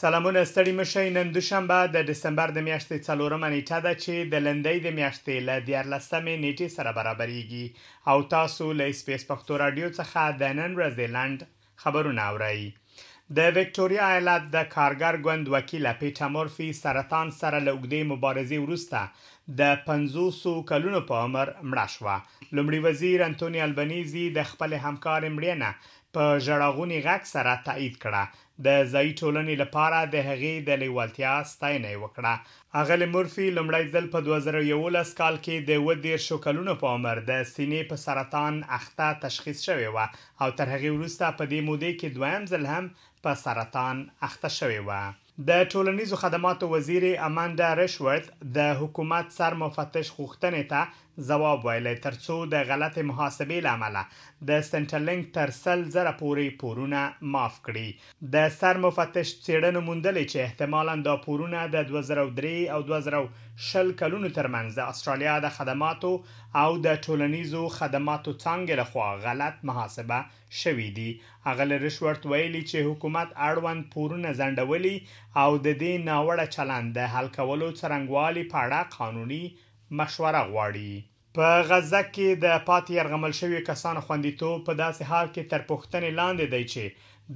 سلامونه ستړي مه شئ نن دوشنبه د دسمبر د میاشتې څلورمه نیټه ده چې د لندۍ د میاشتې له دیارلسمې نیټې سره برابریږي او تاسو له اسپیس پښتو راډیو څخه د نن ورځې لنډ خبرونه اورئ. د ویکټوریا ایالت د کارګر ګوند وکیله پیټا مورفي سرطان سره له اوږدې مبارزې وروسته د پنځوسو کلونو په عمر مړه شوه. لومړي وزیر انتوني البنیزي د خپلې همکارې مړینه په ژړاغوني غږ سره تایید کړه د ځايي ټولنې لپاره د هغې د لېوالتيا ستاينه يې وکړه. اغلې مورفي لومړی ځل په دوه زره یوولس کال کې د اووه دېرشو کلونو په عمر د سينې په سرطان اخته تشخيص شوې وه او تر هغې وروسته په دې مودې کې دويم ځل هم په سرطان اخته شوې وه. د ټولنيزو خدماتو وزيرې امانډا رشورت د حکومت سر مفتش غوښتنې ته ځواب ویلی تر څو د غلطې محاسبې له امله د سنټرلینک تر سل زره پورې پورونه معاف کړي. د سر مفتش څیړنو موندلې چې احتمالا دا پورونه د دوه زره او درې او دوه زره او شل کلونو تر منځ د اسټرالیا د خدماتو او د ټولنیزو خدماتو څانګې له خوا غلط محاسبه شوي دي. اغلې ریشورت ویلي چې حکومت اړوند پورونه ځنډولي او د دې ناوړه چلند د حل کولو څرنګوالي په اړه قانوني مشوره غواړي. په غزه کې د پاتې یرغمل شویو کسانو خوندیتوب په داسې حال کې تر پوښتنې لاندې دی چې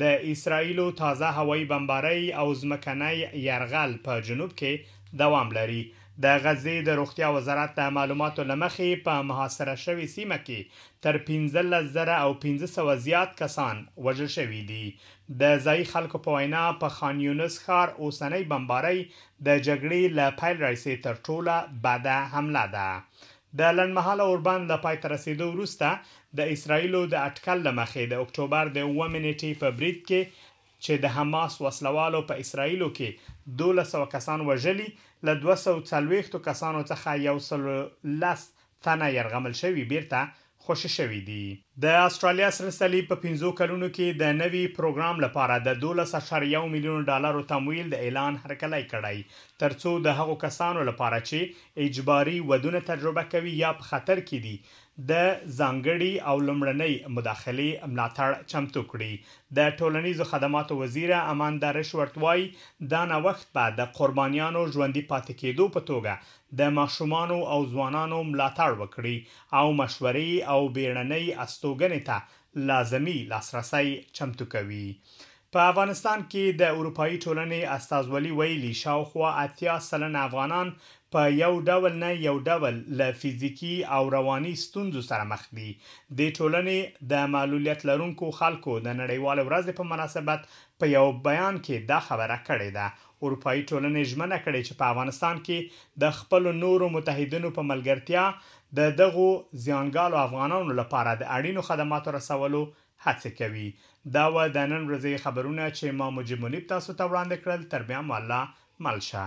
د اسراییلو تازه هوایي بمبارۍ او ځمکنی یرغل په جنوب کې دوام لري. د غزې د روغتیا وزارت د معلوماتو له مخې په محاصره شوې سیمه کې تر پنځلس زره او پنځه سوه زیات کسان وژل شوي دي. د ځايي خلکو په وینا په خان یونس ښار اوسنۍ بمبارۍ د جګړې له پیل راهیسې تر ټوله بده حمله ده. د لنډمهاله اوربند له پای ته رسېدو وروسته د اسراییلو د اټکل له مخې د اکټوبر د اوومې نېټې په برید کې چې د حماس وسله والو په اسراییلو کې دوولس سوه کسان وژلي، له دوه سوه څلوېښتو کسانو څخه یو سلو لس تنه یرغمل شوي بیرته خوشې شوي دي. د اسټرالیا سره صلیب په پنځو کلونو کې د نوي پروګرام لپاره د دوولس اعشاریه یو میلیون ډالرو تمویل د اعلان هرکلی کړی تر څو د هغو کسانو لپاره چې اجباري ودونه تجربه کوي یا په خطر کې دي د ځانګړي او لومړنۍ مداخلې ملاتړ چمتو کړي د ټولنیزو خدماتو وزیره اماندا رشورت وايي دا نوښت به د قربانیانو ژوندي پاتې کیدو په توګه د ماشومانو او ځوانانو ملاتړ وکړي او مشورې او بېړنۍ استوګنې ته لازمي لاسرسی چمتو کوي. په افغانستان کې د اروپايي ټولنې استازولي ویلي، شاوخوا اتیا سلنه افغانان په یو ډول نه یو ډول له فزیکي او رواني ستونزو سره مخ دي. دې ټولنې د معلولیت لرونکو خلکو د نړیوالې ورځې په مناسبت په یو بیان کې دا خبره کړې ده اروپايي ټولنې ژمنه کړې چې په افغانستان کې د خپلو نورو متحدینو په ملګرتیا د دغو زیانګالو افغانانو لپاره د اړینو خدماتو رسولو هڅې کوي. دا وه د نن ورځې خبرونه چې ما مجیب منیب تاسو ته وړاندې کړل، تر بیا مو الله مل شه.